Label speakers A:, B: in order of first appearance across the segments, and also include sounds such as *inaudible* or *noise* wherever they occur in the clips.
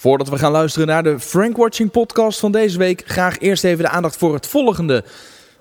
A: Voordat we gaan luisteren naar de Frank Watching podcast van deze week, graag eerst even de aandacht voor het volgende.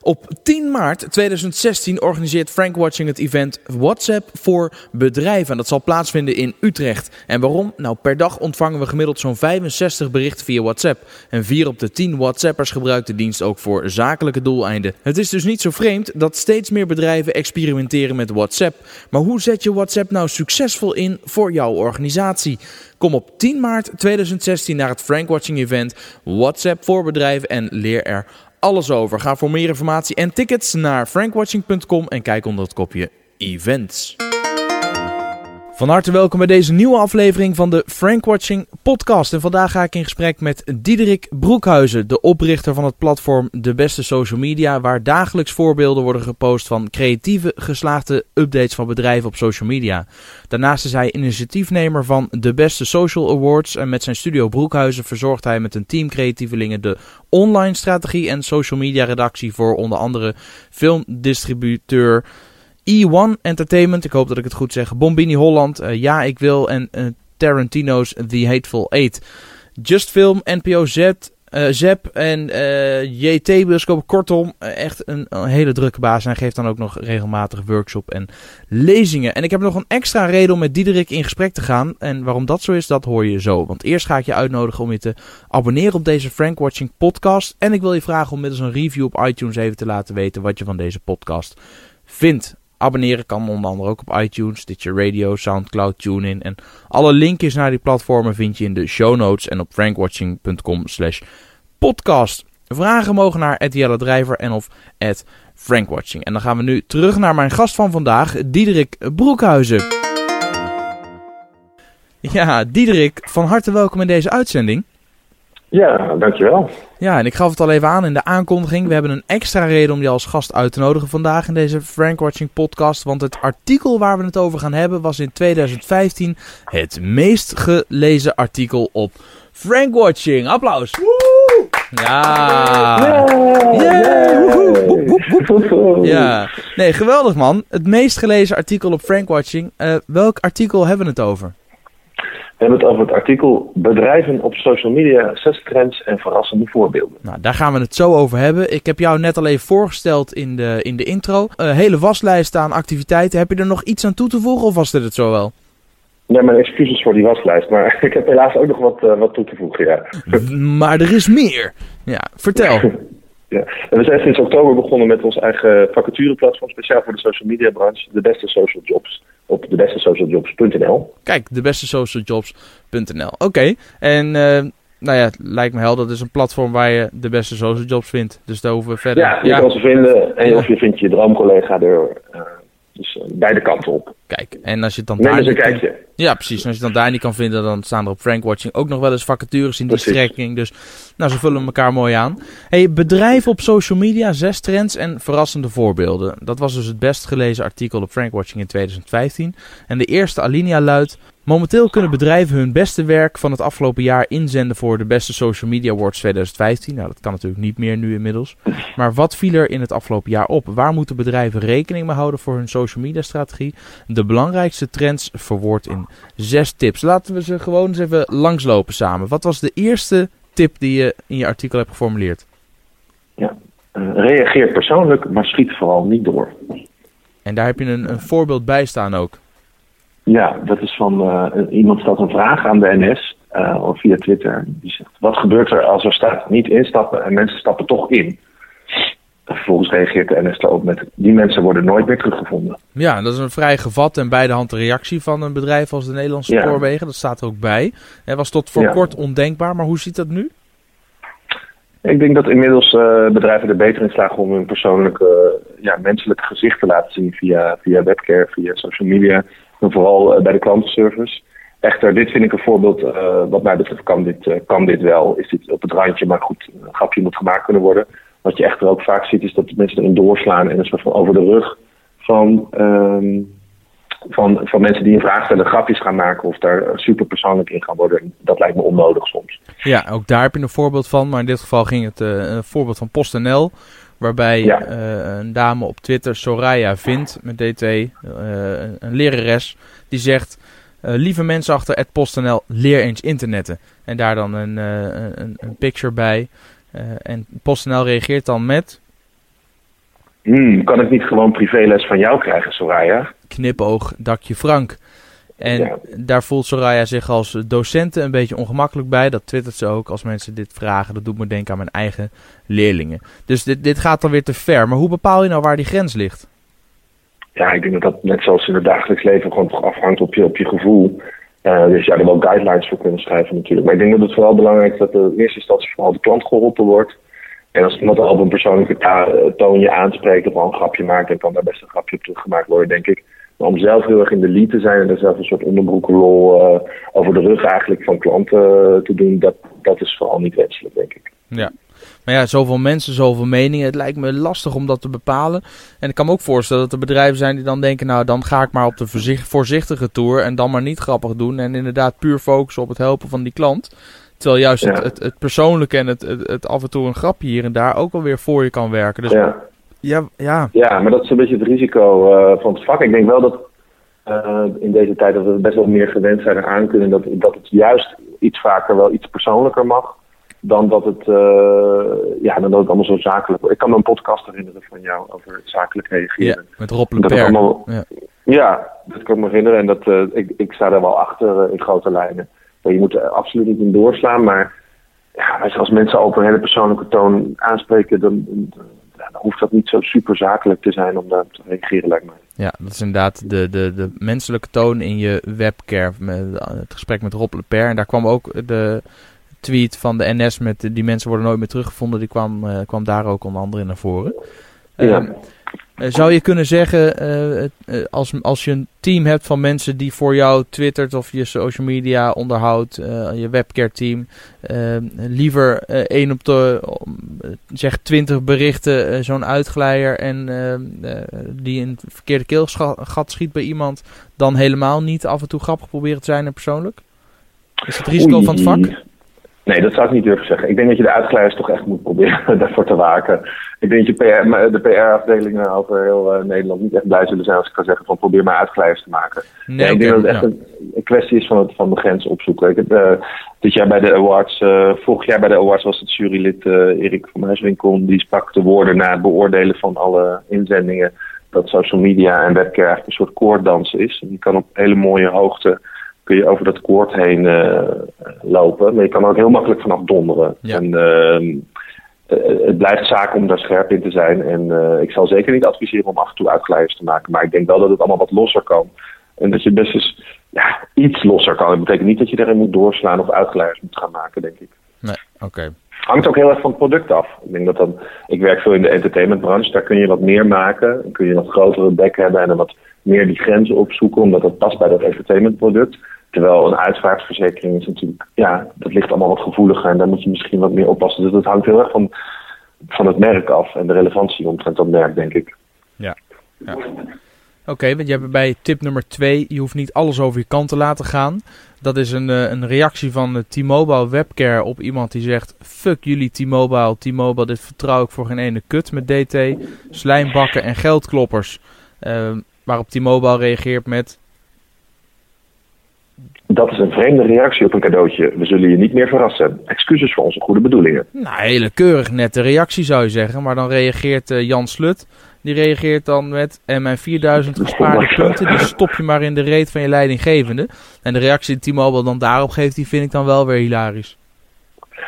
A: Op 10 maart 2016 organiseert Frank Watching het event WhatsApp voor bedrijven. En dat zal plaatsvinden in Utrecht. En waarom? Nou, per dag ontvangen we gemiddeld zo'n 65 berichten via WhatsApp. En 4 op de 10 WhatsAppers gebruikt de dienst ook voor zakelijke doeleinden. Het is dus niet zo vreemd dat steeds meer bedrijven experimenteren met WhatsApp. Maar hoe zet je WhatsApp nou succesvol in voor jouw organisatie? Kom op 10 maart 2016 naar het Frank Watching event WhatsApp voor bedrijven en leer er alles over. Ga voor meer informatie en tickets naar frankwatching.com en kijk onder het kopje events. Van harte welkom bij deze nieuwe aflevering van de Frank Watching podcast. En vandaag ga ik in gesprek met Diederik Broekhuizen, de oprichter van het platform De Beste Social Media, waar dagelijks voorbeelden worden gepost van creatieve, geslaagde updates van bedrijven op social media. Daarnaast is hij initiatiefnemer van De Beste Social Awards en met zijn studio Broekhuizen verzorgt hij met een team creatievelingen de online strategie en social media redactie voor onder andere filmdistributeur E1 Entertainment, ik hoop dat ik het goed zeg. Bombini Holland, uh, Ja Ik Wil en uh, Tarantino's The Hateful Eight. Just Film, NPO Z, uh, Zep en JT Bioscoop. Kortom, echt een, een, hele drukke baas. En hij geeft dan ook nog regelmatig workshop en lezingen. En ik heb nog een extra reden om met Diederik in gesprek te gaan. En waarom dat zo is, dat hoor je zo. Want eerst ga ik je uitnodigen om je te abonneren op deze Frank Watching podcast. En ik wil je vragen om middels een review op iTunes even te laten weten wat je van deze podcast vindt. Abonneren kan onder andere ook op iTunes, Stitcher Radio, Soundcloud, TuneIn. En alle linkjes naar die platformen vind je in de show notes en op frankwatching.com slash podcast. Vragen mogen naar Jelle Drijver en of frankwatching. En dan gaan we nu terug naar mijn gast van vandaag, Diederik Broekhuizen. Ja, Diederik, van harte welkom in deze uitzending.
B: Ja, dankjewel.
A: Ja, en ik gaf het al even aan in de aankondiging. We hebben een extra reden om je als gast uit te nodigen vandaag in deze Frank Watching podcast. Want het artikel waar we het over gaan hebben was in 2015 het meest gelezen artikel op Frank Watching. Applaus! Ja! Yeah. Ja! Nee, geweldig man. Het meest gelezen artikel op Frank Watching. Uh, welk artikel hebben we het over?
B: We hebben het over het artikel Bedrijven op social media, zes trends en verrassende voorbeelden.
A: Nou, daar gaan we het zo over hebben. Ik heb jou net al even voorgesteld in de, in de intro. Een hele waslijst aan activiteiten. Heb je er nog iets aan toe te voegen of was dit het zo wel?
B: Ja, mijn excuses voor die waslijst, maar *laughs* ik heb helaas ook nog wat, uh, wat toe te voegen, ja.
A: Maar er is meer. Ja, vertel. *laughs*
B: Ja. En we zijn sinds oktober begonnen met ons eigen vacatureplatform, speciaal voor de social media branche, de beste social jobs, op debestesocialjobs.nl.
A: Kijk, debestesocialjobs.nl. Oké, en uh, nou ja, lijkt me helder, dat is een platform waar je de beste social jobs vindt. Dus daar hoeven we verder...
B: Ja, je ja. kan ze vinden en of je vindt je droomcollega er... Uh, dus beide kanten op.
A: Kijk, en als je het dan
B: Neem daar eens een kijkje.
A: Ja, precies. En als je dan daar niet kan vinden, dan staan er op Frankwatching ook nog wel eens vacatures in die precies. strekking. Dus nou, ze vullen elkaar mooi aan. Hey, bedrijven op social media, zes trends en verrassende voorbeelden. Dat was dus het best gelezen artikel op Frankwatching in 2015. En de eerste alinea luidt... Momenteel kunnen bedrijven hun beste werk van het afgelopen jaar inzenden voor de beste Social Media Awards 2015. Nou, dat kan natuurlijk niet meer nu inmiddels. Maar wat viel er in het afgelopen jaar op? Waar moeten bedrijven rekening mee houden voor hun social media strategie? De belangrijkste trends verwoord in zes tips. Laten we ze gewoon eens even langslopen samen. Wat was de eerste tip die je in je artikel hebt geformuleerd?
B: Ja, uh, reageer persoonlijk, maar schiet vooral niet door.
A: En daar heb je een, een voorbeeld bij staan ook.
B: Ja, dat is van uh, iemand stelt een vraag aan de NS uh, of via Twitter. Die zegt: Wat gebeurt er als er staat niet instappen en mensen stappen toch in? En vervolgens reageert de NS daarop met: Die mensen worden nooit meer teruggevonden.
A: Ja, dat is een vrij gevat en bij de hand reactie van een bedrijf als de Nederlandse ja. Spoorwegen. Dat staat er ook bij. Het was tot voor ja. kort ondenkbaar, maar hoe ziet dat nu?
B: Ik denk dat inmiddels uh, bedrijven er beter in slagen om hun persoonlijke, ja, menselijke gezicht te laten zien via, via webcare, via social media. En vooral uh, bij de klantenservice. Echter, dit vind ik een voorbeeld, uh, wat mij betreft kan dit, uh, kan dit wel. Is dit op het randje, maar goed, een grapje moet gemaakt kunnen worden. Wat je echter ook vaak ziet, is dat mensen erin doorslaan en een soort van over de rug van, um, van, van mensen die een vraag stellen, grapjes gaan maken of daar super persoonlijk in gaan worden. Dat lijkt me onnodig soms.
A: Ja, ook daar heb je een voorbeeld van, maar in dit geval ging het een voorbeeld van PostNL. Waarbij ja. uh, een dame op Twitter, Soraya vindt met DT, uh, een lerares, die zegt... lieve mensen achter PostNL, leer eens internetten. En daar dan een, een, een picture bij. En PostNL reageert dan met...
B: Hmm, kan ik niet gewoon privéles van jou krijgen, Soraya?
A: Knipoog, dakje Frank. En daar voelt Soraya zich als docenten een beetje ongemakkelijk bij. Dat twittert ze ook als mensen dit vragen. Dat doet me denken aan mijn eigen leerlingen. Dus dit, dit gaat dan weer te ver. Maar hoe bepaal je nou waar die grens ligt?
B: Ja, ik denk dat dat net zoals in het dagelijks leven gewoon toch afhangt op je, op je gevoel. Uh, dus ja, er wel guidelines voor kunnen schrijven natuurlijk. Maar ik denk dat het vooral belangrijk is dat in eerste instantie vooral de klant geholpen wordt. En als iemand al op een persoonlijke toon je aanspreekt of al een grapje maakt, dan kan daar best een grapje op teruggemaakt worden, denk ik. Maar om zelf heel erg in de lead te zijn en er zelf een soort onderbroekenlol uh, over de rug eigenlijk van klanten uh, te doen, dat, dat is vooral niet wenselijk, denk ik.
A: Ja. Maar ja, zoveel mensen, zoveel meningen. Het lijkt me lastig om dat te bepalen. En ik kan me ook voorstellen dat er bedrijven zijn die dan denken... nou, dan ga ik maar op de voorzichtige tour en dan maar niet grappig doen... en inderdaad puur focussen op het helpen van die klant. Terwijl juist het, het, het, persoonlijke en het, het, af en toe een grapje hier en daar ook alweer voor je kan werken. Dus
B: ja.
A: Ja, ja.
B: ja, maar dat is een beetje het risico uh, van het vak. Ik denk wel dat uh, in deze tijd dat we best wel meer gewend zijn eraan kunnen. Dat, dat het juist iets vaker wel iets persoonlijker mag. Dan dat het, uh, ja, dan dat het allemaal zo zakelijk wordt. Ik kan me een podcast herinneren van jou over zakelijk reageren.
A: Ja, met Rob allemaal,
B: ja. ja, dat kan ik me herinneren. En dat, ik, ik sta daar wel achter in grote lijnen. Je moet er absoluut niet in doorslaan, maar ja, als mensen op een hele persoonlijke toon aanspreken, dan, dan hoeft dat niet zo super zakelijk te zijn om daarop te reageren, lijkt mij.
A: Ja, dat is inderdaad de, de, de menselijke toon in je webcare. Met het gesprek met Rob Leper. En daar kwam ook de tweet van de NS met die mensen worden nooit meer teruggevonden. Die kwam, uh, kwam daar ook onder andere naar voren.
B: Ja. Ehm,
A: eh, zou je kunnen zeggen, uh, als, als je een team hebt van mensen die voor jou twittert of je social media onderhoudt, je webcare team, liever één op de, zeg twintig berichten, zo'n uitglijder en die een verkeerde keelgat schiet bij iemand, dan helemaal niet af en toe grappig proberen te zijn en persoonlijk? Is het risico van het vak?
B: Nee, dat zou ik niet durven zeggen. Ik denk dat je de uitgeleiders toch echt moet proberen *laughs* daarvoor te waken. Ik denk dat je PR, de PR-afdelingen over heel uh, Nederland niet echt blij zullen zijn als ik kan zeggen van probeer maar uitgeleiders te maken.
A: Nee,
B: ik denk dat het echt een, een, kwestie is van, het, van de grens opzoeken. Ik heb, uh, dit jaar bij de awards, uh, vorig jaar bij de awards was het jurylid Erik van Muiswinkel. Die sprak de woorden na het beoordelen van alle inzendingen dat social media en webcare eigenlijk een soort koorddans is. En je kan op hele mooie hoogte kun je over dat koord heen uh, lopen. Maar je kan er ook heel makkelijk vanaf donderen.
A: Ja.
B: En uh, het blijft zaak om daar scherp in te zijn. En uh, ik zal zeker niet adviseren om af en toe uitgeleiders te maken. Maar ik denk wel dat het allemaal wat losser kan. En dat je best eens ja, iets losser kan. Dat betekent niet dat je erin moet doorslaan of uitgeleiders moet gaan maken, denk ik.
A: Nee, oké. Okay.
B: Hangt ook heel erg van het product af. Ik denk dat dan, ik werk veel in de entertainmentbranche, daar kun je wat meer maken. Dan kun je een wat grotere bek hebben en dan wat meer die grenzen opzoeken, omdat dat past bij dat entertainmentproduct. Terwijl een uitvaartverzekering is natuurlijk, ja, dat ligt allemaal wat gevoeliger en daar moet je misschien wat meer oppassen. Dus dat hangt heel erg van, van het merk af en de relevantie omtrent dat merk, denk ik.
A: Ja. ja. Oké, want je hebt bij tip nummer 2, je hoeft niet alles over je kant te laten gaan. Dat is een, een reactie van T-Mobile Webcare op iemand die zegt: Fuck jullie T-Mobile, T-Mobile, dit vertrouw ik voor geen ene kut met DT, slijmbakken en geldkloppers. Uh, waarop T-Mobile reageert met:
B: dat is een vreemde reactie op een cadeautje. We zullen je niet meer verrassen. Excuses voor onze goede bedoelingen.
A: Nou, hele keurig nette reactie zou je zeggen. Maar dan reageert uh, Jan Slut. Die reageert dan met... En mijn 4000 gespaarde punten, die stop je maar in de reet van je leidinggevende. En de reactie die T-Mobile dan daarop geeft, die vind ik dan wel weer hilarisch.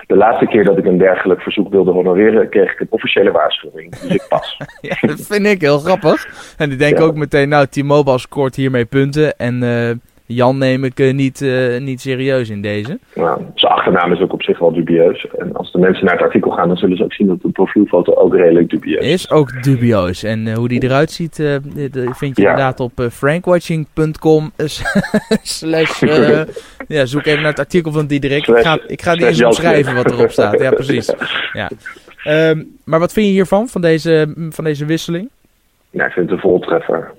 B: De laatste keer dat ik een dergelijk verzoek wilde honoreren, kreeg ik een officiële waarschuwing. Dus ik pas. *laughs*
A: ja, dat vind ik heel grappig. En die denken ja. ook meteen, nou, T-Mobile scoort hiermee punten. En... Uh, Jan neem ik uh, niet, uh, niet serieus in deze.
B: Nou, zijn achternaam is ook op zich wel dubieus. En als de mensen naar het artikel gaan, dan zullen ze ook zien dat de profielfoto ook redelijk dubieus is.
A: Is ook dubieus. En uh, hoe die eruit ziet, vind je ja. inderdaad op frankwatching.com *laughs* slash... *laughs* ja, zoek even naar het artikel van Diederik. Ik ga, ik ga niet eens omschrijven wat erop staat. Ja, *laughs* precies. Ja. Um, maar wat vind je hiervan, van deze, van deze wisseling?
B: Ja, ik vind het een voltreffer.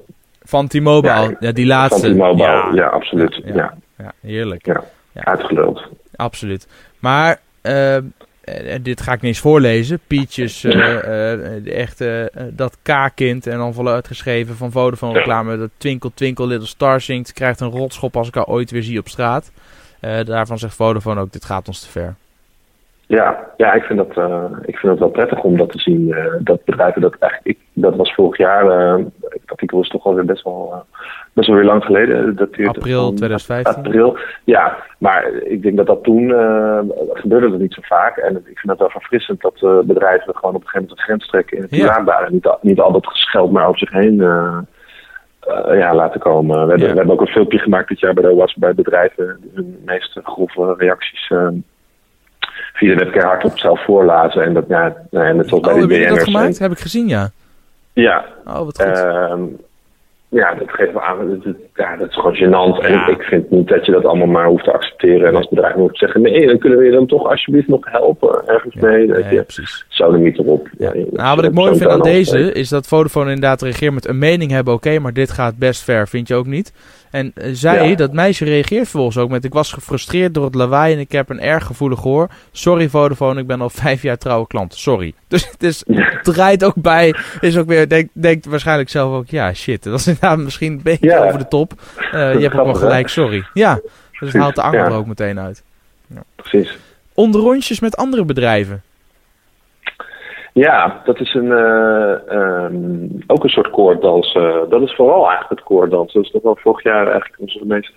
A: Van T-Mobile, ja, ja, die laatste.
B: Van T-Mobile, ja, ja, absoluut. Ja,
A: ja. heerlijk.
B: Ja, uitgeluld.
A: Absoluut. Maar uh, dit ga ik niet eens voorlezen. Peaches, echt dat K-kind en dan voluit geschreven van Vodafone reclame. Dat Twinkle Twinkle Little Star zingt. Krijgt een rotschop als ik haar ooit weer zie op straat. daarvan zegt Vodafone ook, dit gaat ons te ver.
B: Ja, ja ik, vind dat, uh, ik vind het wel prettig om dat te zien. Uh, dat bedrijven dat eigenlijk, ik, dat was vorig jaar, uh, het artikel is toch alweer best wel, best wel weer lang geleden. Dat
A: april 2015.
B: April, ja. Maar ik denk dat dat toen gebeurde dat niet zo vaak. En ik vind het wel verfrissend dat bedrijven gewoon op een gegeven moment een grens trekken in het ja. En niet, niet al dat gescheld maar over zich heen ja, laten komen. We, hebben, we hebben ook een filmpje gemaakt dit jaar bij de WhatsApp bij bedrijven. Hun meest grove reacties via de webcam hardop zelf voorlazen. En dat, ja, en net zoals
A: oh, bij de heb je dat gemaakt? Heb ik gezien, ja.
B: Ja.
A: Oh, wat goed.
B: Uh, ja, dat geeft wel aan. Dat, ja, dat is gewoon gênant. En ik vind niet dat je dat allemaal maar hoeft te accepteren. En als bedrijf moet zeggen: nee, dan kunnen we je dan toch alsjeblieft nog helpen ergens mee. Dat ja, je, precies. Ja,
A: nou, wat ik mooi vind aan deze is dat Vodafone inderdaad reageert met een mening hebben. Oké, maar dit gaat best ver, vind je ook niet? En eh, zij, dat meisje, reageert vervolgens ook met: Ik was gefrustreerd door het lawaai en ik heb een erg gevoelig gehoor. Sorry Vodafone, ik ben al vijf jaar trouwe klant. Sorry. *laughs* Dus het, is, het draait ook bij. Is ook weer, denkt denk waarschijnlijk zelf ook: Ja, shit. Dat is inderdaad misschien een beetje over de top. Uh, je hebt ook wel gelijk, sorry. Ja, dus het haalt de angel er ook meteen uit.
B: Precies.
A: Onderrondjes met andere bedrijven.
B: Ja, dat is een, uh, ook een soort koorddans. Uh, dat is vooral eigenlijk het koorddans. Dat is toch wel vorig jaar eigenlijk onze meest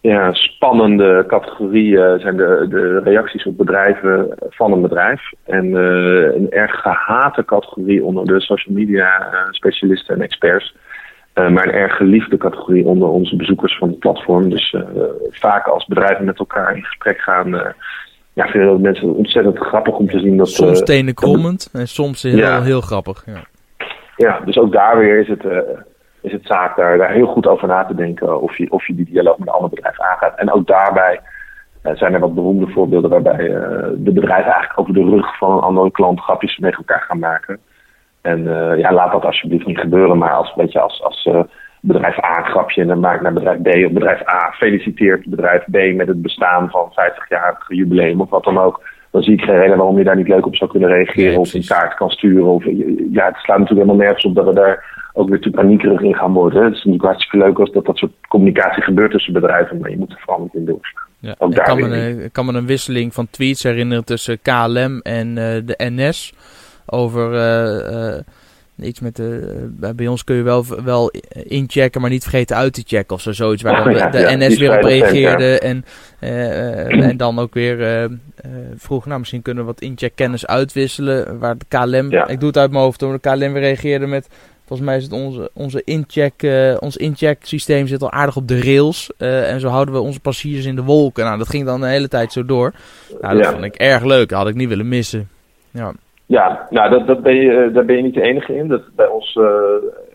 B: ja, spannende categorie zijn de, de reacties op bedrijven van een bedrijf. En een erg gehate categorie onder de social media specialisten en experts. maar een erg geliefde categorie onder onze bezoekers van het platform. Dus vaak als bedrijven met elkaar in gesprek gaan ja, vinden dat mensen ontzettend grappig om te zien. Dat,
A: soms uh, tenen krommend en soms heel, ja. heel grappig. Ja.
B: ja, dus ook daar weer is het, uh, is het zaak daar, daar heel goed over na te denken of je, of je die dialoog met een ander bedrijf aangaat. En ook daarbij uh, zijn er wat beroemde voorbeelden waarbij de bedrijven eigenlijk over de rug van een andere klant grapjes met elkaar gaan maken. En ja, laat dat alsjeblieft niet gebeuren, maar als, weet je, als, als bedrijf A een grapje en dan maakt naar bedrijf B. Of bedrijf A feliciteert bedrijf B met het bestaan van 50-jarig jubileum of wat dan ook. Dan zie ik geen reden waarom je daar niet leuk op zou kunnen reageren of een kaart kan sturen. Of, ja, het slaat natuurlijk helemaal nergens op dat we daar ook weer te paniekerig in gaan worden. Het is natuurlijk hartstikke leuk als dat dat soort communicatie gebeurt tussen bedrijven, maar je moet er vooral niet in doorslaan.
A: Ja, ook daar kan, me, kan me een wisseling van tweets herinneren tussen KLM en uh, de NS over... Uh, uh, Iets met de, eh, bij ons kun je wel, wel inchecken, maar niet vergeten uit te checken of zo. Zoiets waar oh, de, NS weer op reageerde. En, uh, *clears throat* en dan ook weer uh, vroeg, nou misschien kunnen we wat incheckkennis uitwisselen. Waar de KLM, ik doe het uit mijn hoofd, de KLM weer reageerde met... Volgens mij is het onze, onze incheck, ons incheck systeem zit al aardig op de rails. En zo houden we onze passagiers in de wolken. Nou, dat ging dan de hele tijd zo door. Nou, dat vond ik erg leuk. Dat had ik niet willen missen. Ja.
B: Ja, nou, dat, dat ben je, eh, daar ben je niet de enige in. Dat bij ons, uh,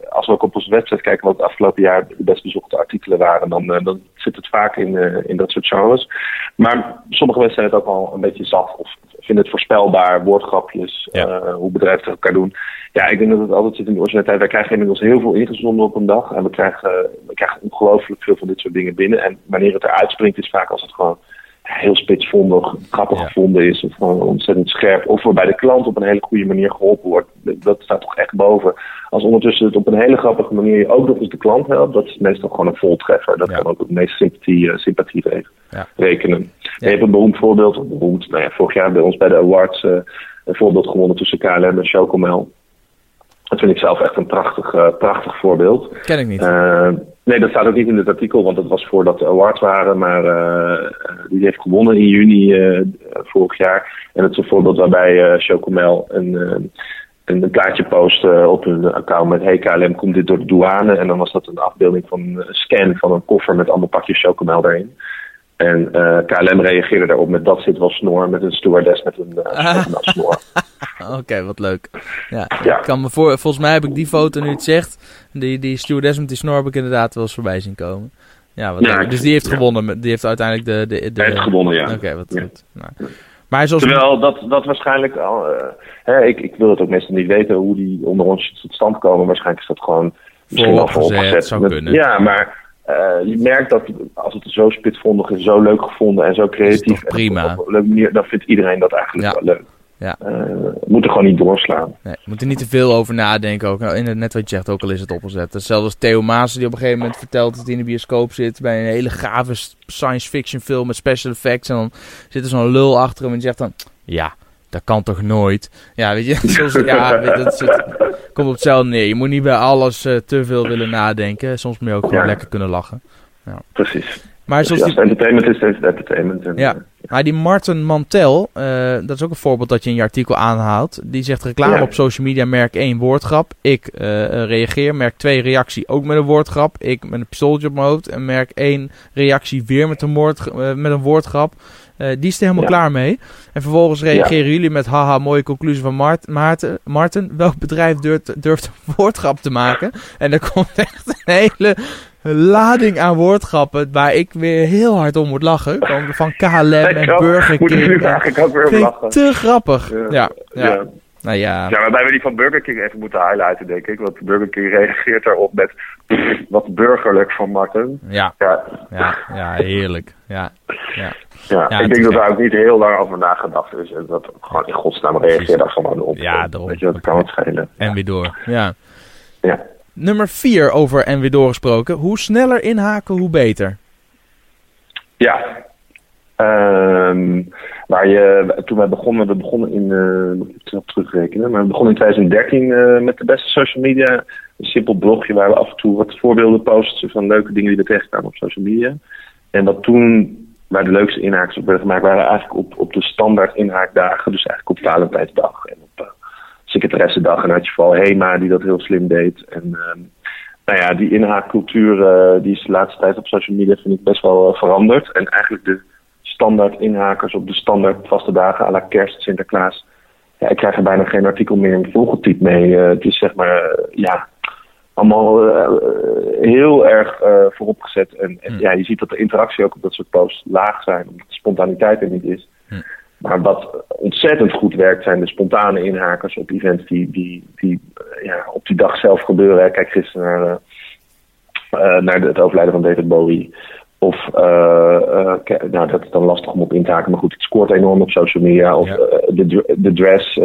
B: als we ook op onze website kijken wat het afgelopen jaar de best bezochte artikelen waren, dan, uh, dan zit het vaak in, uh, in dat soort genres. Maar sommige mensen zijn het ook al een beetje zat of vinden het voorspelbaar, woordgrapjes, ja. hoe bedrijven elkaar doen. Ja, ik denk dat het altijd zit in de originaliteit. Wij krijgen inmiddels heel veel ingezonden op een dag en we krijgen, we krijgen ongelooflijk veel van dit soort dingen binnen. En wanneer het eruit springt is vaak als het gewoon heel spitsvondig, grappig gevonden is. Of gewoon ontzettend scherp. Of waarbij de klant op een hele goede manier geholpen wordt. Dat staat toch echt boven. Als ondertussen het op een hele grappige manier je ook nog eens de klant helpt. Dat is meestal gewoon een voltreffer. Dat kan ook het meeste sympathie, uh, sympathie ja. rekenen. Je hebt een beroemd voorbeeld. Beroemd, nou ja, vorig jaar bij ons bij de awards uh, een voorbeeld gewonnen tussen KLM en Chocomel. Dat vind ik zelf echt een prachtig, uh, prachtig voorbeeld.
A: Ken ik niet.
B: Nee, dat staat ook niet in het artikel, want dat was voordat de awards waren. Maar uh, die heeft gewonnen in juni uh, vorig jaar. En het is een voorbeeld waarbij uh, Chocomel een, een, een plaatje post op hun account met... Hey KLM, komt dit door de douane? En dan was dat een afbeelding van een scan van een koffer met allemaal pakjes Chocomel daarin. En uh, KLM reageerde daarop met dat zit wel snor, met een stewardess met een uh, *laughs* snor.
A: Oké, wat leuk. Ja, Ik kan me voor, volgens mij heb ik die foto nu het zegt. Die, die stewardess met die snor heb ik inderdaad wel eens voorbij zien komen. Ja, wat leuk. Dus die heeft gewonnen. Die heeft uiteindelijk de... de, de,
B: heeft gewonnen, ja.
A: Oké, wat goed. Nou.
B: Maar zoals... Terwijl dat, dat waarschijnlijk... al. uh, hè, ik, ik wil het ook meestal niet weten hoe die onder ons tot stand komen. Waarschijnlijk is dat gewoon...
A: Misschien al vooropgezet. Zou kunnen.
B: Ja, maar je merkt dat als het zo spitvondig is, zo leuk gevonden en zo creatief.
A: prima.
B: op, leuke manier, dan vindt iedereen dat eigenlijk wel leuk. Ja. Uh, moet er gewoon niet doorslaan.
A: Nee, moet er niet te veel over nadenken. Ook. Nou, net wat je zegt, ook al is het opgezet. Hetzelfde als Theo Maas die op een gegeven moment vertelt dat hij in de bioscoop zit bij een hele gave science fiction film met special effects. En dan zit er zo'n lul achter hem en die zegt dan, ja, dat kan toch nooit? Ja, weet je, *laughs* zoals, ja, dat het, komt op hetzelfde neer. Je moet niet bij alles uh, te veel willen nadenken. Soms moet je ook gewoon lekker kunnen lachen.
B: Ja. Precies.
A: Maar zoals
B: die... entertainment is steeds entertainment. En,
A: ja, maar die Martin Mantel, uh, dat is ook een voorbeeld dat je in je artikel aanhaalt. Die zegt reclame op social media, merk 1 woordgrap. Ik uh, reageer, merk 2 reactie ook met een woordgrap. Ik met een pistooltje op mijn hoofd. En merk 1 reactie weer met een, woord, uh, met een woordgrap. Die is er helemaal klaar mee. En vervolgens reageren jullie met haha, mooie conclusie van Mart Maarten. Martin, welk bedrijf durft, durft een woordgrap te maken? En er komt echt een hele lading aan woordgrappen waar ik weer heel hard om moet lachen. Van KLM en Burger King. Moet
B: ik nu eigenlijk ook weer lachen.
A: Te grappig. Ja. ja. ja. Nou ja.
B: ja, waarbij we die van Burger King even moeten highlighten, denk ik. Want Burger King reageert daarop met wat burgerlijk van Martin.
A: Ja, ja, ja, ja heerlijk. Ja,
B: ja. Ja, ik denk dat daar ook niet heel lang over nagedacht is. En dat gewoon in godsnaam reageert daar gewoon op.
A: Ja, daarom.
B: Weet je, dat kan het schelen.
A: En weer door, ja.
B: Ja.
A: Nummer 4 over en weer doorgesproken. Hoe sneller inhaken, hoe beter.
B: Ja. Um, waar je, toen wij begonnen, we begonnen in, uh, moet ik terugrekenen, maar we begonnen in 2013 uh, eh, met de beste social media. Een simpel blogje waar we af en toe wat voorbeelden posten van leuke dingen die we tegenkwamen op social media. En dat toen waar de leukste inhaakers op werden gemaakt, waren eigenlijk op, op de standaard inhaakdagen. Dus eigenlijk op Valentijnsdag en op uh, secretaressendag. En had je vooral Hema die dat heel slim deed. En uh, nou ja, die inhaakcultuur uh, die is de laatste tijd op social media vind ik best wel uh, veranderd. En eigenlijk de standaard inhakers op de standaard vaste dagen à la kerst, Sinterklaas. Ja, ik krijg er bijna geen artikel meer in volgetypt mee. het is zeg maar, ja, allemaal heel erg vooropgezet. En, en hm. ja, je ziet dat de interactie ook op dat soort posts laag zijn, omdat de spontaniteit er niet is. Hm. Maar wat ontzettend goed werkt, zijn de spontane inhakers op events die, die, die ja, op die dag zelf gebeuren. Kijk gisteren naar, uh, naar het overlijden van David Bowie. Of, uh, nou dat is dan lastig om op in te haken, maar goed, het scoort enorm op social media. Of de, de dress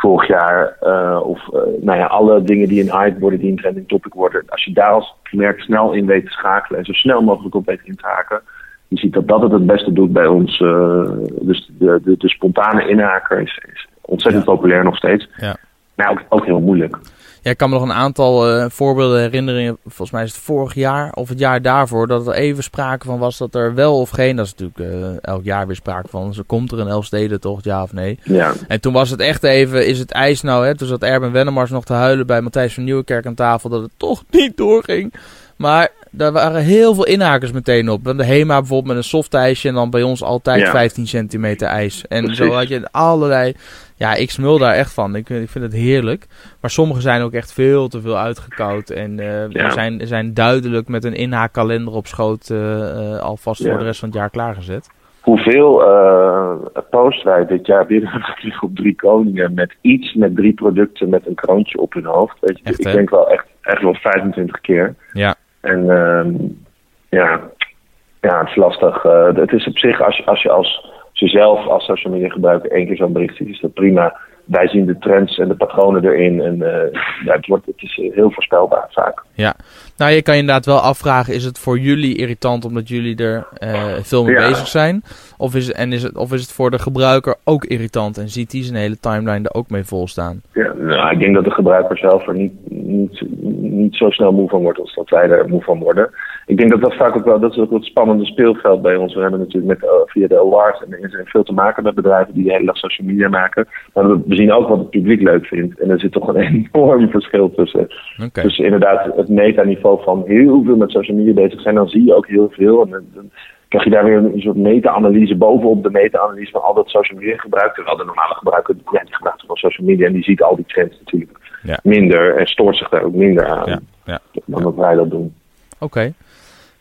B: vorig jaar. of nou ja, alle dingen die een hype worden, die een trending topic worden. Als je daar als merk snel in weet te schakelen en zo snel mogelijk op weet in te haken je ziet dat dat het het beste doet bij ons. Uh, dus de, de, de, spontane inhaker is, is ontzettend populair nog steeds. Ja. Maar ook, ook heel moeilijk.
A: Ja, ik kan me nog een aantal uh, voorbeelden herinneren. Volgens mij is het vorig jaar of het jaar daarvoor dat er even sprake van was dat er wel of geen. Dat is natuurlijk uh, elk jaar weer sprake van. Ze komt er een Elfstedentocht, ja of nee?
B: Ja.
A: En toen was het echt even, is het ijs nou? Hè? Toen zat Erben Wennemars nog te huilen bij Matthijs van Nieuwenkerk aan tafel dat het toch niet doorging. Maar daar waren heel veel inhakers meteen op. De HEMA bijvoorbeeld met een soft ijsje en dan bij ons altijd 15 centimeter ijs. En zo had je allerlei... Ja, ik smul daar echt van. Ik, ik vind het heerlijk. Maar sommige zijn ook echt veel te veel uitgekoud. En uh, zijn, zijn duidelijk met een inhaakkalender op schoot uh, alvast voor de rest van het jaar klaargezet.
B: Hoeveel uh, posts wij dit jaar binnen *laughs* op drie koningen met iets, met drie producten met een kroontje op hun hoofd. Weet je, ik denk wel echt, echt wel 25 keer.
A: Ja.
B: En uh, ja, ja, het is lastig. Uh, het is op zich, als je als, je als jezelf als social media gebruiker één keer zo'n bericht ziet, is dat prima. Wij zien de trends en de patronen erin. En uh, ja, het, wordt, het is heel voorspelbaar vaak.
A: Ja, nou je kan je inderdaad wel afvragen, is het voor jullie irritant omdat jullie er uh, veel mee bezig zijn? Of is, en is het, of is het voor de gebruiker ook irritant en ziet hij zijn hele timeline er ook mee vol staan?
B: Ja, nou, ik denk dat de gebruiker zelf er niet, niet, niet zo snel moe van wordt als dat wij er moe van worden. Ik denk dat dat vaak ook wel, dat is ook het spannende speelveld bij ons. We hebben natuurlijk met, uh, via de awards en er veel te maken met bedrijven die de hele dag social media maken. Maar we zien ook wat het publiek leuk vindt. En er zit toch een *laughs* enorm verschil tussen. Okay. Dus inderdaad, het metaniveau van heel veel met social media bezig zijn, dan zie je ook heel veel. En dan krijg je daar weer een soort meta-analyse bovenop de meta-analyse van al dat social media gebruik. Terwijl de normale gebruiker, ja, die gebruikt van social media en die ziet al die trends natuurlijk minder en stoort zich daar ook minder aan
A: ja. Ja.
B: dan dat wij dat doen.
A: Oké.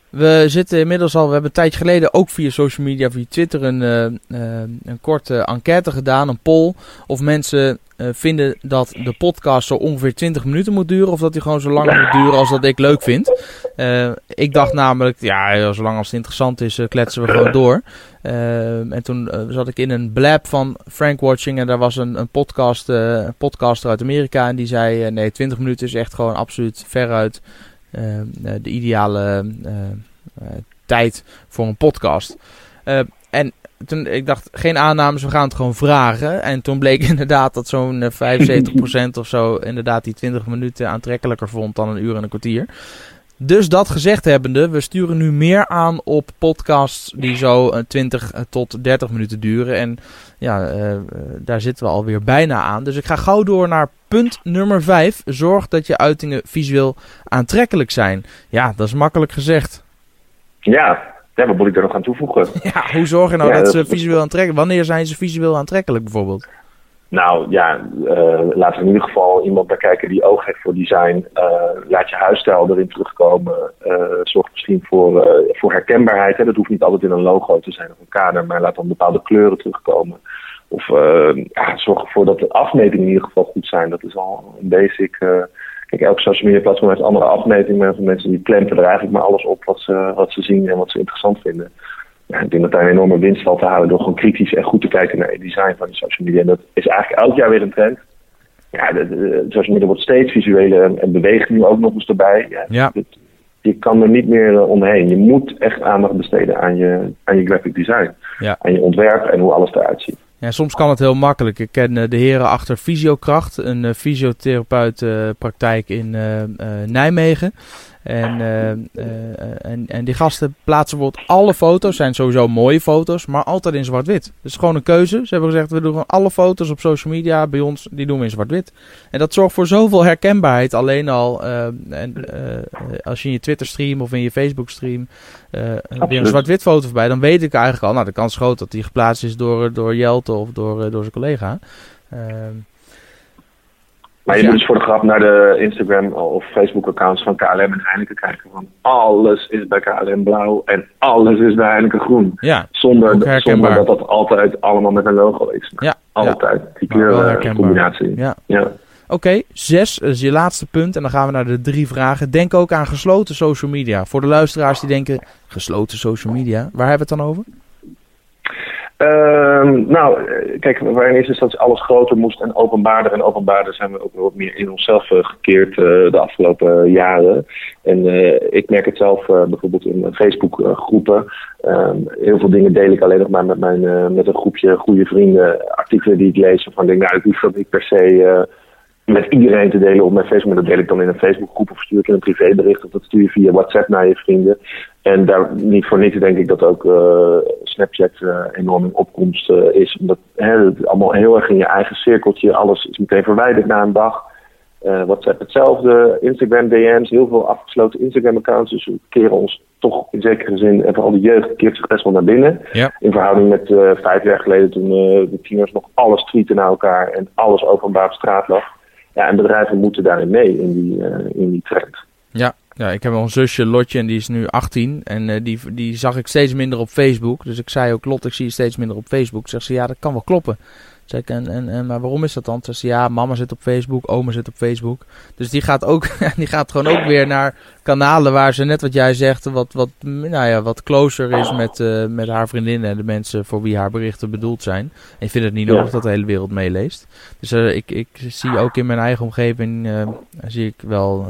A: We zitten inmiddels al, we hebben een tijdje geleden ook via social media, via Twitter, een, uh, een korte enquête gedaan, een poll. Of mensen uh, vinden dat de podcast zo ongeveer 20 minuten moet duren, of dat die gewoon zo lang moet duren als dat ik leuk vind. Ik dacht namelijk, ja, zolang als het interessant is, kletsen we gewoon door. en toen zat ik in een blab van Frank Watching en daar was een, een podcast, een podcaster uit Amerika en die zei, nee, 20 minuten is echt gewoon absoluut veruit eh, eh, de ideale eh, tijd voor een podcast. en toen, ik dacht, geen aannames, we gaan het gewoon vragen. En toen bleek *laughs* inderdaad dat zo'n 75% of zo inderdaad die 20 minuten aantrekkelijker vond dan een uur en een kwartier. Dus dat gezegd hebbende, we sturen nu meer aan op podcasts die zo 20 tot 30 minuten duren. En ja, uh, daar zitten we alweer bijna aan. Dus ik ga gauw door naar punt nummer 5. Zorg dat je uitingen visueel aantrekkelijk zijn. Ja, dat is makkelijk gezegd.
B: Ja, ja wat moet ik er nog aan toevoegen? *laughs*
A: Ja, hoe zorg je nou dat, dat, ze visueel aantrekkelijk... Wanneer zijn ze visueel aantrekkelijk bijvoorbeeld?
B: Nou ja, uh, laten we in ieder geval iemand naar kijken die oog heeft voor design. Uh, laat je huisstijl erin terugkomen. Uh, zorg misschien voor, voor herkenbaarheid. Hè. Dat hoeft niet altijd in een logo te zijn of een kader, maar laat dan bepaalde kleuren terugkomen. Of ja, zorg ervoor dat de afmetingen in ieder geval goed zijn. Dat is al een basic. kijk, elk social media platform heeft andere afmetingen. Van mensen die plempen er eigenlijk maar alles op wat ze, wat ze zien en wat ze interessant vinden ja, ik denk dat daar een enorme winst valt te halen door gewoon kritisch en goed te kijken naar het design van die social media. En dat is eigenlijk elk jaar weer een trend. Ja, de, de, social media wordt steeds visueler en, en beweegt nu ook nog eens erbij. Ja,
A: ja.
B: je kan er niet meer uh, omheen. Je moet echt aandacht besteden aan je, aan je graphic design.
A: Ja.
B: Aan je ontwerp en hoe alles eruit ziet.
A: Ja, soms kan het heel makkelijk. Ik ken uh, de heren achter Fysiokracht, een uh, fysiotherapeutpraktijk in Nijmegen. En, uh, en, en die gasten plaatsen bijvoorbeeld alle foto's, zijn sowieso mooie foto's, maar altijd in zwart-wit. Dus gewoon een keuze. Ze hebben gezegd, we doen gewoon alle foto's op social media bij ons, die doen we in zwart-wit. En dat zorgt voor zoveel herkenbaarheid alleen al. En, als je in je Twitter stream of in je Facebook stream weer een zwart-wit foto voorbij, dan weet ik eigenlijk al, nou de kans is groot dat die geplaatst is door, door Jelte of door, door zijn collega. Ehm,
B: maar je moet dus voor de grap naar de Instagram of Facebook accounts van KLM en Heineken kijken. Want alles is bij KLM blauw en alles is bij Heineken groen.
A: Ja,
B: zonder, zonder dat dat altijd allemaal met een logo is.
A: Ja,
B: altijd. Die kleurcombinatie.
A: Ja.
B: ja.
A: Oké, okay, zes is je laatste punt. En dan gaan we naar de drie vragen. Denk ook aan gesloten social media. Voor de luisteraars die denken, gesloten social media. Waar hebben we het dan over?
B: Uh, nou, kijk, waar in eerste instantie alles groter moest en openbaarder. En openbaarder zijn we ook wat meer in onszelf uh, gekeerd uh, de afgelopen jaren. En uh, ik merk het zelf bijvoorbeeld in Facebook-groepen. Ehm, heel veel dingen deel ik alleen nog maar met, mijn, met een groepje goede vrienden. Artikelen die ik lees. Van denk, nou, ik niet per se met iedereen te delen op mijn Facebook. Dat deel ik dan in een Facebookgroep of stuur ik in een privébericht. Of dat stuur je via WhatsApp naar je vrienden. En daar niet voor niets denk ik dat ook uh, Snapchat uh, enorm in opkomst uh, is. Omdat hè, het allemaal heel erg in je eigen cirkeltje. Alles is meteen verwijderd na een dag. WhatsApp hetzelfde. Instagram DM's. Heel veel afgesloten Instagram accounts. Dus we keren ons toch in zekere zin. En vooral de jeugd keert zich best wel naar binnen.
A: Ja.
B: In verhouding met vijf jaar geleden toen de tieners nog alles tweeten naar elkaar. En alles openbaar op straat lag. Ja, en bedrijven moeten daarin mee in die, in die trend.
A: Ja, ja, ik heb wel een zusje, Lotje, en die is nu 18. En uh, die, die zag ik steeds minder op Facebook. Dus ik zei ook, Lot, ik zie je steeds minder op Facebook. Zegt ze, ja, dat kan wel kloppen. Zeg ik, en, en, en, maar waarom is dat dan? Ze, ja, mama zit op Facebook, oma zit op Facebook. Dus die gaat, ook, *laughs* die gaat gewoon ook weer naar kanalen waar ze, net wat jij zegt, wat, wat, nou ja, wat closer is met, uh, met haar vriendinnen en de mensen voor wie haar berichten bedoeld zijn. En ik vind het niet nodig dat de hele wereld meeleest. Dus uh, ik, ik zie ook in mijn eigen omgeving, zie ik wel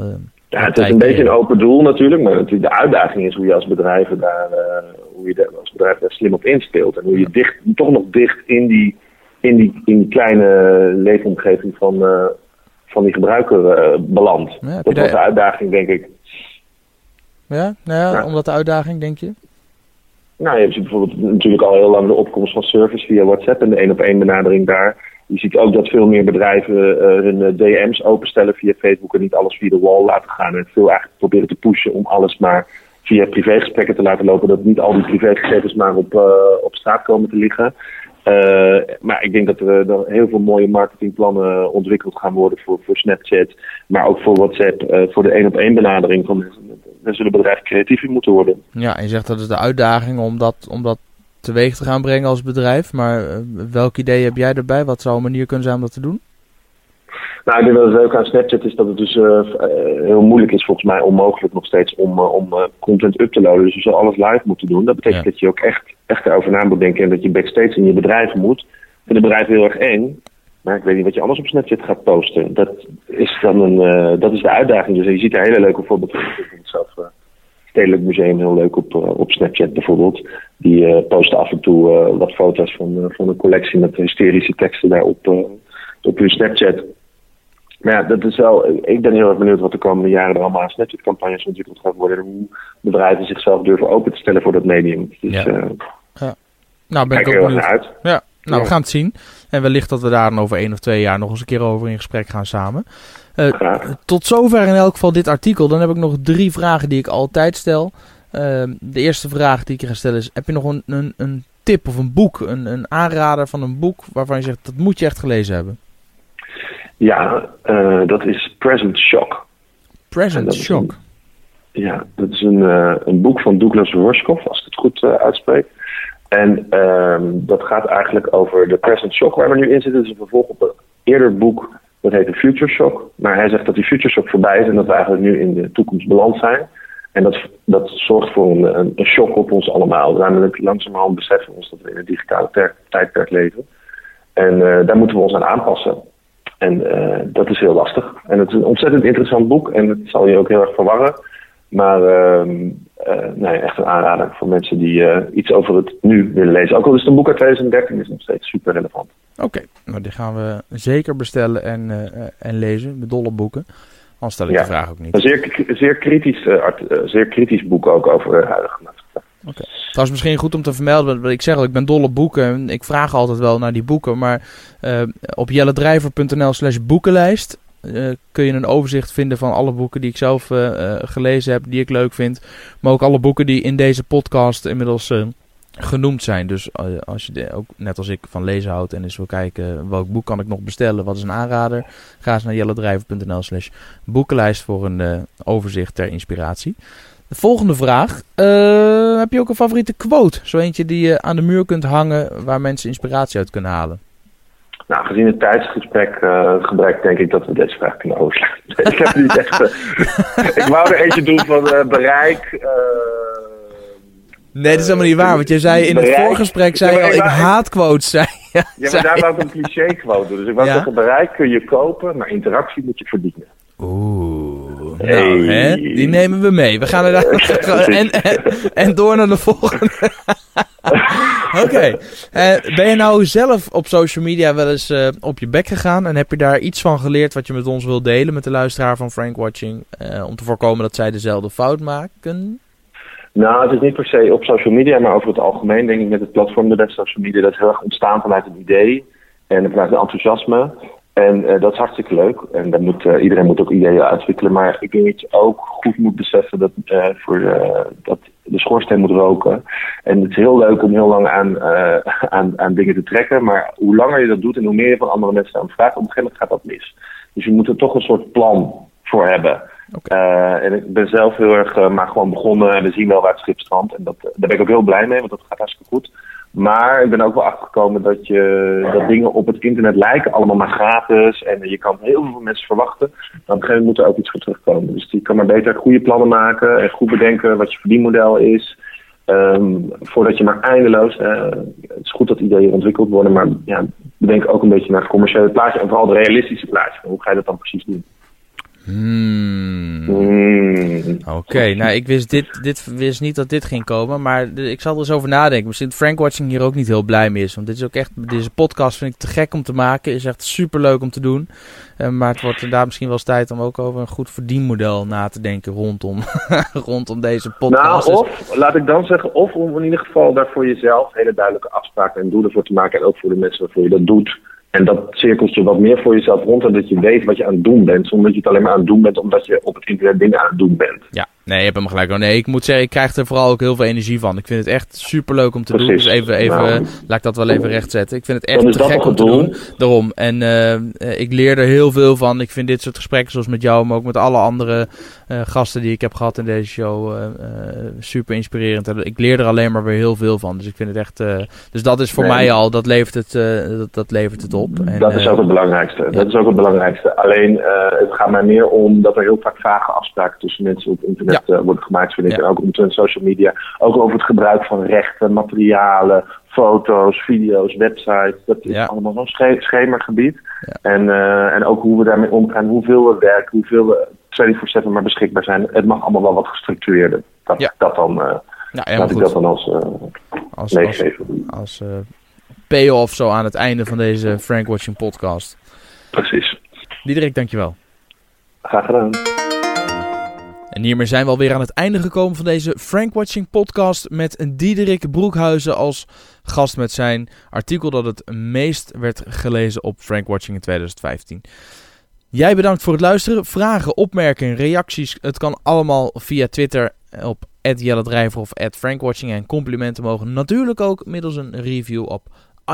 B: ja, het is een beetje een open doel natuurlijk, maar natuurlijk de uitdaging is hoe je als bedrijf daar, hoe je als bedrijf daar slim op inspeelt. En hoe je dicht, toch nog dicht in die, in die, in die kleine leefomgeving van, uh, van die gebruiker uh, belandt.
A: Ja,
B: dat wordt de uitdaging, denk ik.
A: Ja, nou ja, ja, omdat de uitdaging, denk je?
B: Nou, je hebt bijvoorbeeld natuurlijk al heel lang de opkomst van service via WhatsApp en de één op één benadering daar. Je ziet ook dat veel meer bedrijven uh, hun eh, DM's openstellen via Facebook en niet alles via de wall laten gaan. En veel eigenlijk proberen te pushen om alles maar via privégesprekken te laten lopen. Dat niet al die privégegevens maar op, uh, op straat komen te liggen. Uh, maar ik denk dat er, er, heel veel mooie marketingplannen ontwikkeld gaan worden voor, voor Snapchat. Maar ook voor WhatsApp, voor de één op één benadering van mensen zullen bedrijven creatief in moeten worden.
A: Ja, en je zegt dat is de uitdaging om dat, om dat teweeg te gaan brengen als bedrijf. Maar uh, welk idee heb jij erbij? Wat zou een manier kunnen zijn om dat te doen?
B: Nou, ik denk dat het leuke aan Snapchat is dat het dus uh, heel moeilijk is, volgens mij onmogelijk nog steeds, om, uh, om content up te laden. Dus je zal alles live moeten doen. Dat betekent ja. dat je ook echt, echt erover na moet denken en dat je backstage in je bedrijf moet. Voor de bedrijven heel erg eng. Maar ik weet niet wat je anders op Snapchat gaat posten. Dat is dan een, dat is de uitdaging. Dus je ziet er hele leuke voorbeelden van. Ik zelf Stedelijk Museum heel leuk op, op Snapchat bijvoorbeeld. Die posten af en toe wat foto's van, van een collectie met hysterische teksten daarop op hun Snapchat. Maar ja, dat is wel, ik ben heel erg benieuwd wat de komende jaren er allemaal aan Snapchat-campagnes ontwikkeld gaat worden. En hoe bedrijven zichzelf durven open te stellen voor dat medium. Dus,
A: ja.
B: Uh,
A: ja. Nou, ben ik ook
B: benieuwd. Uit.
A: Ja, nou, ja. we gaan het zien. En wellicht dat we daar dan over één of twee jaar nog eens een keer over in gesprek gaan samen. Uh, tot zover in elk geval dit artikel. Dan heb ik nog drie vragen die ik altijd stel. Uh, de eerste vraag die ik je ga stellen is: heb je nog een, een, een tip of een boek, een, een aanrader van een boek waarvan je zegt dat moet je echt gelezen hebben?
B: Ja, uh, dat is Present Shock.
A: Present Shock?
B: Een, ja, dat is een, uh, een boek van Douglas Rushkoff, als ik het goed uh, uitspreek. En um, dat gaat eigenlijk over de Present Shock waar we nu in zitten. Dat is een vervolg op een eerder boek, dat heet de Future Shock. Maar hij zegt dat die Future Shock voorbij is en dat we eigenlijk nu in de toekomst beland zijn. En dat, dat zorgt voor een, een, een shock op ons allemaal. Namelijk langzamerhand beseffen we ons dat we in een digitale tijdperk leven. En daar moeten we ons aan aanpassen. En uh, dat is heel lastig. En het is een ontzettend interessant boek en het zal je ook heel erg verwarren. Maar uh, uh, nee, echt een aanrader voor mensen die iets over het nu willen lezen. Ook al is het een boek uit 2013, is nog steeds super relevant.
A: Oké, okay, nou die gaan we zeker bestellen en, en lezen. De dolle boeken. Anders stel ik
B: ja,
A: de vraag ook niet.
B: Een zeer, zeer, kritisch, art, zeer kritisch boek ook over de huidige
A: Okay. Misschien goed om te vermelden. Ik zeg al, ik ben dol op boeken. Ik vraag altijd wel naar die boeken. Maar uh, op jellendrijver.nl slash boekenlijst uh, kun je een overzicht vinden van alle boeken die ik zelf uh, gelezen heb, die ik leuk vind. Maar ook alle boeken die in deze podcast inmiddels genoemd zijn. Dus als je ook net als ik van lezen houdt en eens wil kijken welk boek kan ik nog bestellen, wat is een aanrader, ga eens naar jellendrijver.nl slash boekenlijst voor een overzicht ter inspiratie. De volgende vraag. Uh, heb je ook een favoriete quote? Zo eentje die je aan de muur kunt hangen waar mensen inspiratie uit kunnen halen?
B: Nou, gezien het tijdsgesprek uh, gebrek denk ik dat we deze vraag kunnen overslaan. *laughs* ik heb niet echt... Uh, ik wou er eentje doen van bereik...
A: Nee, dat is helemaal niet waar. Want je zei in bereik, het voorgesprek, zei ja, al, ik, haat quotes. Zei,
B: ja, ja maar daar wou ik een cliché quote doen. Dus ik wou ja? zeggen, bereik kun je kopen, maar interactie moet je verdienen.
A: Oeh, nou, hey. hè, die nemen we mee. We gaan er *laughs* *laughs* daar en, en, en door naar de volgende. *laughs* Oké. Okay. Uh, ben je nou zelf op social media wel eens uh, op je bek gegaan en heb je daar iets van geleerd wat je met ons wilt delen met de luisteraar van Frank Watching uh, om te voorkomen dat zij dezelfde fout maken?
B: Nou, het is niet per se op social media, maar over het algemeen denk ik met het platform de best social media dat is heel erg ontstaan vanuit een idee en vanuit een enthousiasme. En uh, dat is hartstikke leuk. En dan moet, uh, iedereen moet ook ideeën uitwikkelen. Maar ik denk dat je ook goed moet beseffen dat, uh, voor, dat de schoorsteen moet roken. En het is heel leuk om heel lang aan, *laughs* aan, aan dingen te trekken. Maar hoe langer je dat doet en hoe meer je van andere mensen aan vraagt, op een gegeven moment gaat dat mis. Dus je moet er toch een soort plan voor hebben. Okay. en ik ben zelf heel erg maar gewoon begonnen en we zien wel waar het schip strandt. En dat, daar ben ik ook heel blij mee, want dat gaat hartstikke goed. Maar ik ben ook wel achtergekomen dat, je, dat dingen op het internet lijken allemaal maar gratis. En je kan heel veel mensen verwachten. Maar op een gegeven moment moet er ook iets voor terugkomen. Dus je kan maar beter goede plannen maken en goed bedenken wat je verdienmodel is. Um, voordat je maar eindeloos. Uh, het is goed dat ideeën ontwikkeld worden, maar ja, bedenk ook een beetje naar het commerciële plaatje en vooral het realistische plaatje. Hoe ga je dat dan precies doen?
A: Hmm. Hmm. Oké, okay, nou ik wist, dit, dit, wist niet dat dit ging komen, maar ik zal er eens over nadenken. Misschien Frank Watching hier ook niet heel blij mee is. Want dit is ook echt, deze podcast vind ik te gek om te maken. Is echt super leuk om te doen. Uh, maar het wordt daar misschien wel eens tijd om ook over een goed verdienmodel na te denken rondom, *laughs* rondom deze podcast.
B: Nou, of laat ik dan zeggen, of om in ieder geval daar voor jezelf hele duidelijke afspraken en doelen voor te maken. En ook voor de mensen waarvoor je dat doet. En dat cirkelt je wat meer voor jezelf rond en dat je weet wat je aan het doen bent. Zonder dat je het alleen maar aan het doen bent omdat je op het internet dingen aan het doen bent.
A: Ja, Nee, je hebt hem gelijk. Nee, ik moet zeggen, ik krijg er vooral ook heel veel energie van. Ik vind het echt super leuk om te doen. Dus even, even
B: Nou.
A: laat ik dat wel even rechtzetten. Ik vind het echt te gek om te doen. Daarom. En eh, ik leer er heel veel van. Ik vind dit soort gesprekken, zoals met jou, maar ook met alle andere eh, gasten die ik heb gehad in deze show, eh, super inspirerend. En Ik leer er alleen maar weer heel veel van. Dus ik vind het echt. dus dat is voor
B: Nee.
A: mij al, dat levert het, dat, dat levert het op. En,
B: dat is
A: eh,
B: ook het belangrijkste. Dat is ook het belangrijkste. Alleen, eh, het gaat mij meer om dat er heel vaak vage afspraken tussen mensen op internet eh, worden gemaakt, vind ik.
A: Ja.
B: En ook omtrent social media. Ook over het gebruik van rechten, materialen, foto's, video's, websites. Dat is
A: Ja.
B: allemaal zo'n sche schemergebied.
A: Ja.
B: En, eh, en ook hoe we daarmee omgaan, hoeveel we werken, hoeveel we 24-7 maar beschikbaar zijn. Het mag allemaal wel wat gestructureerder. Dat,
A: Ja.
B: dat dan, eh,
A: nou,
B: laat ik dat dan als, eh
A: Als, als, eh, payoff zo aan het einde van deze Frank Watching podcast.
B: Precies.
A: Diederik, dankjewel.
B: Graag gedaan.
A: En hiermee zijn we alweer aan het einde gekomen van deze Frank Watching podcast met Diederik Broekhuizen als gast met zijn artikel dat het meest werd gelezen op Frank Watching in 2015. Jij bedankt voor het luisteren. Vragen, opmerkingen, reacties, het kan allemaal via Twitter op @jelledrijver of @frankwatching en complimenten mogen natuurlijk ook middels een review op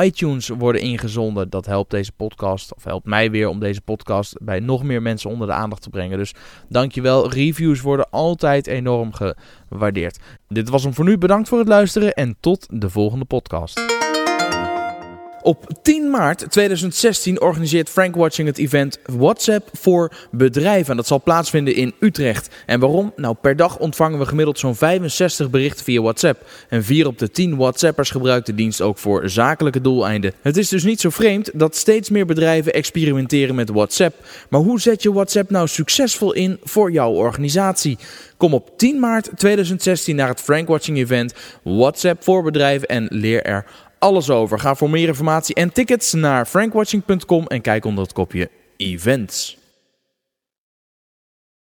A: iTunes worden ingezonden. Dat helpt deze podcast, of helpt mij weer om deze podcast bij nog meer mensen onder de aandacht te brengen. Dus dankjewel. Reviews worden altijd enorm gewaardeerd. Dit was hem voor nu. Bedankt voor het luisteren en tot de volgende podcast. Op 10 maart 2016 organiseert Frank Watching het event WhatsApp voor bedrijven. En dat zal plaatsvinden in Utrecht. En waarom? Nou, per dag ontvangen we gemiddeld zo'n 65 berichten via WhatsApp. En 4 op de 10 WhatsAppers gebruikt de dienst ook voor zakelijke doeleinden. Het is dus niet zo vreemd dat steeds meer bedrijven experimenteren met WhatsApp. Maar hoe zet je WhatsApp nou succesvol in voor jouw organisatie? Kom op 10 maart 2016 naar het Frank Watching event WhatsApp voor bedrijven en leer er alles over. Ga voor meer informatie en tickets naar frankwatching.com en kijk onder het kopje events.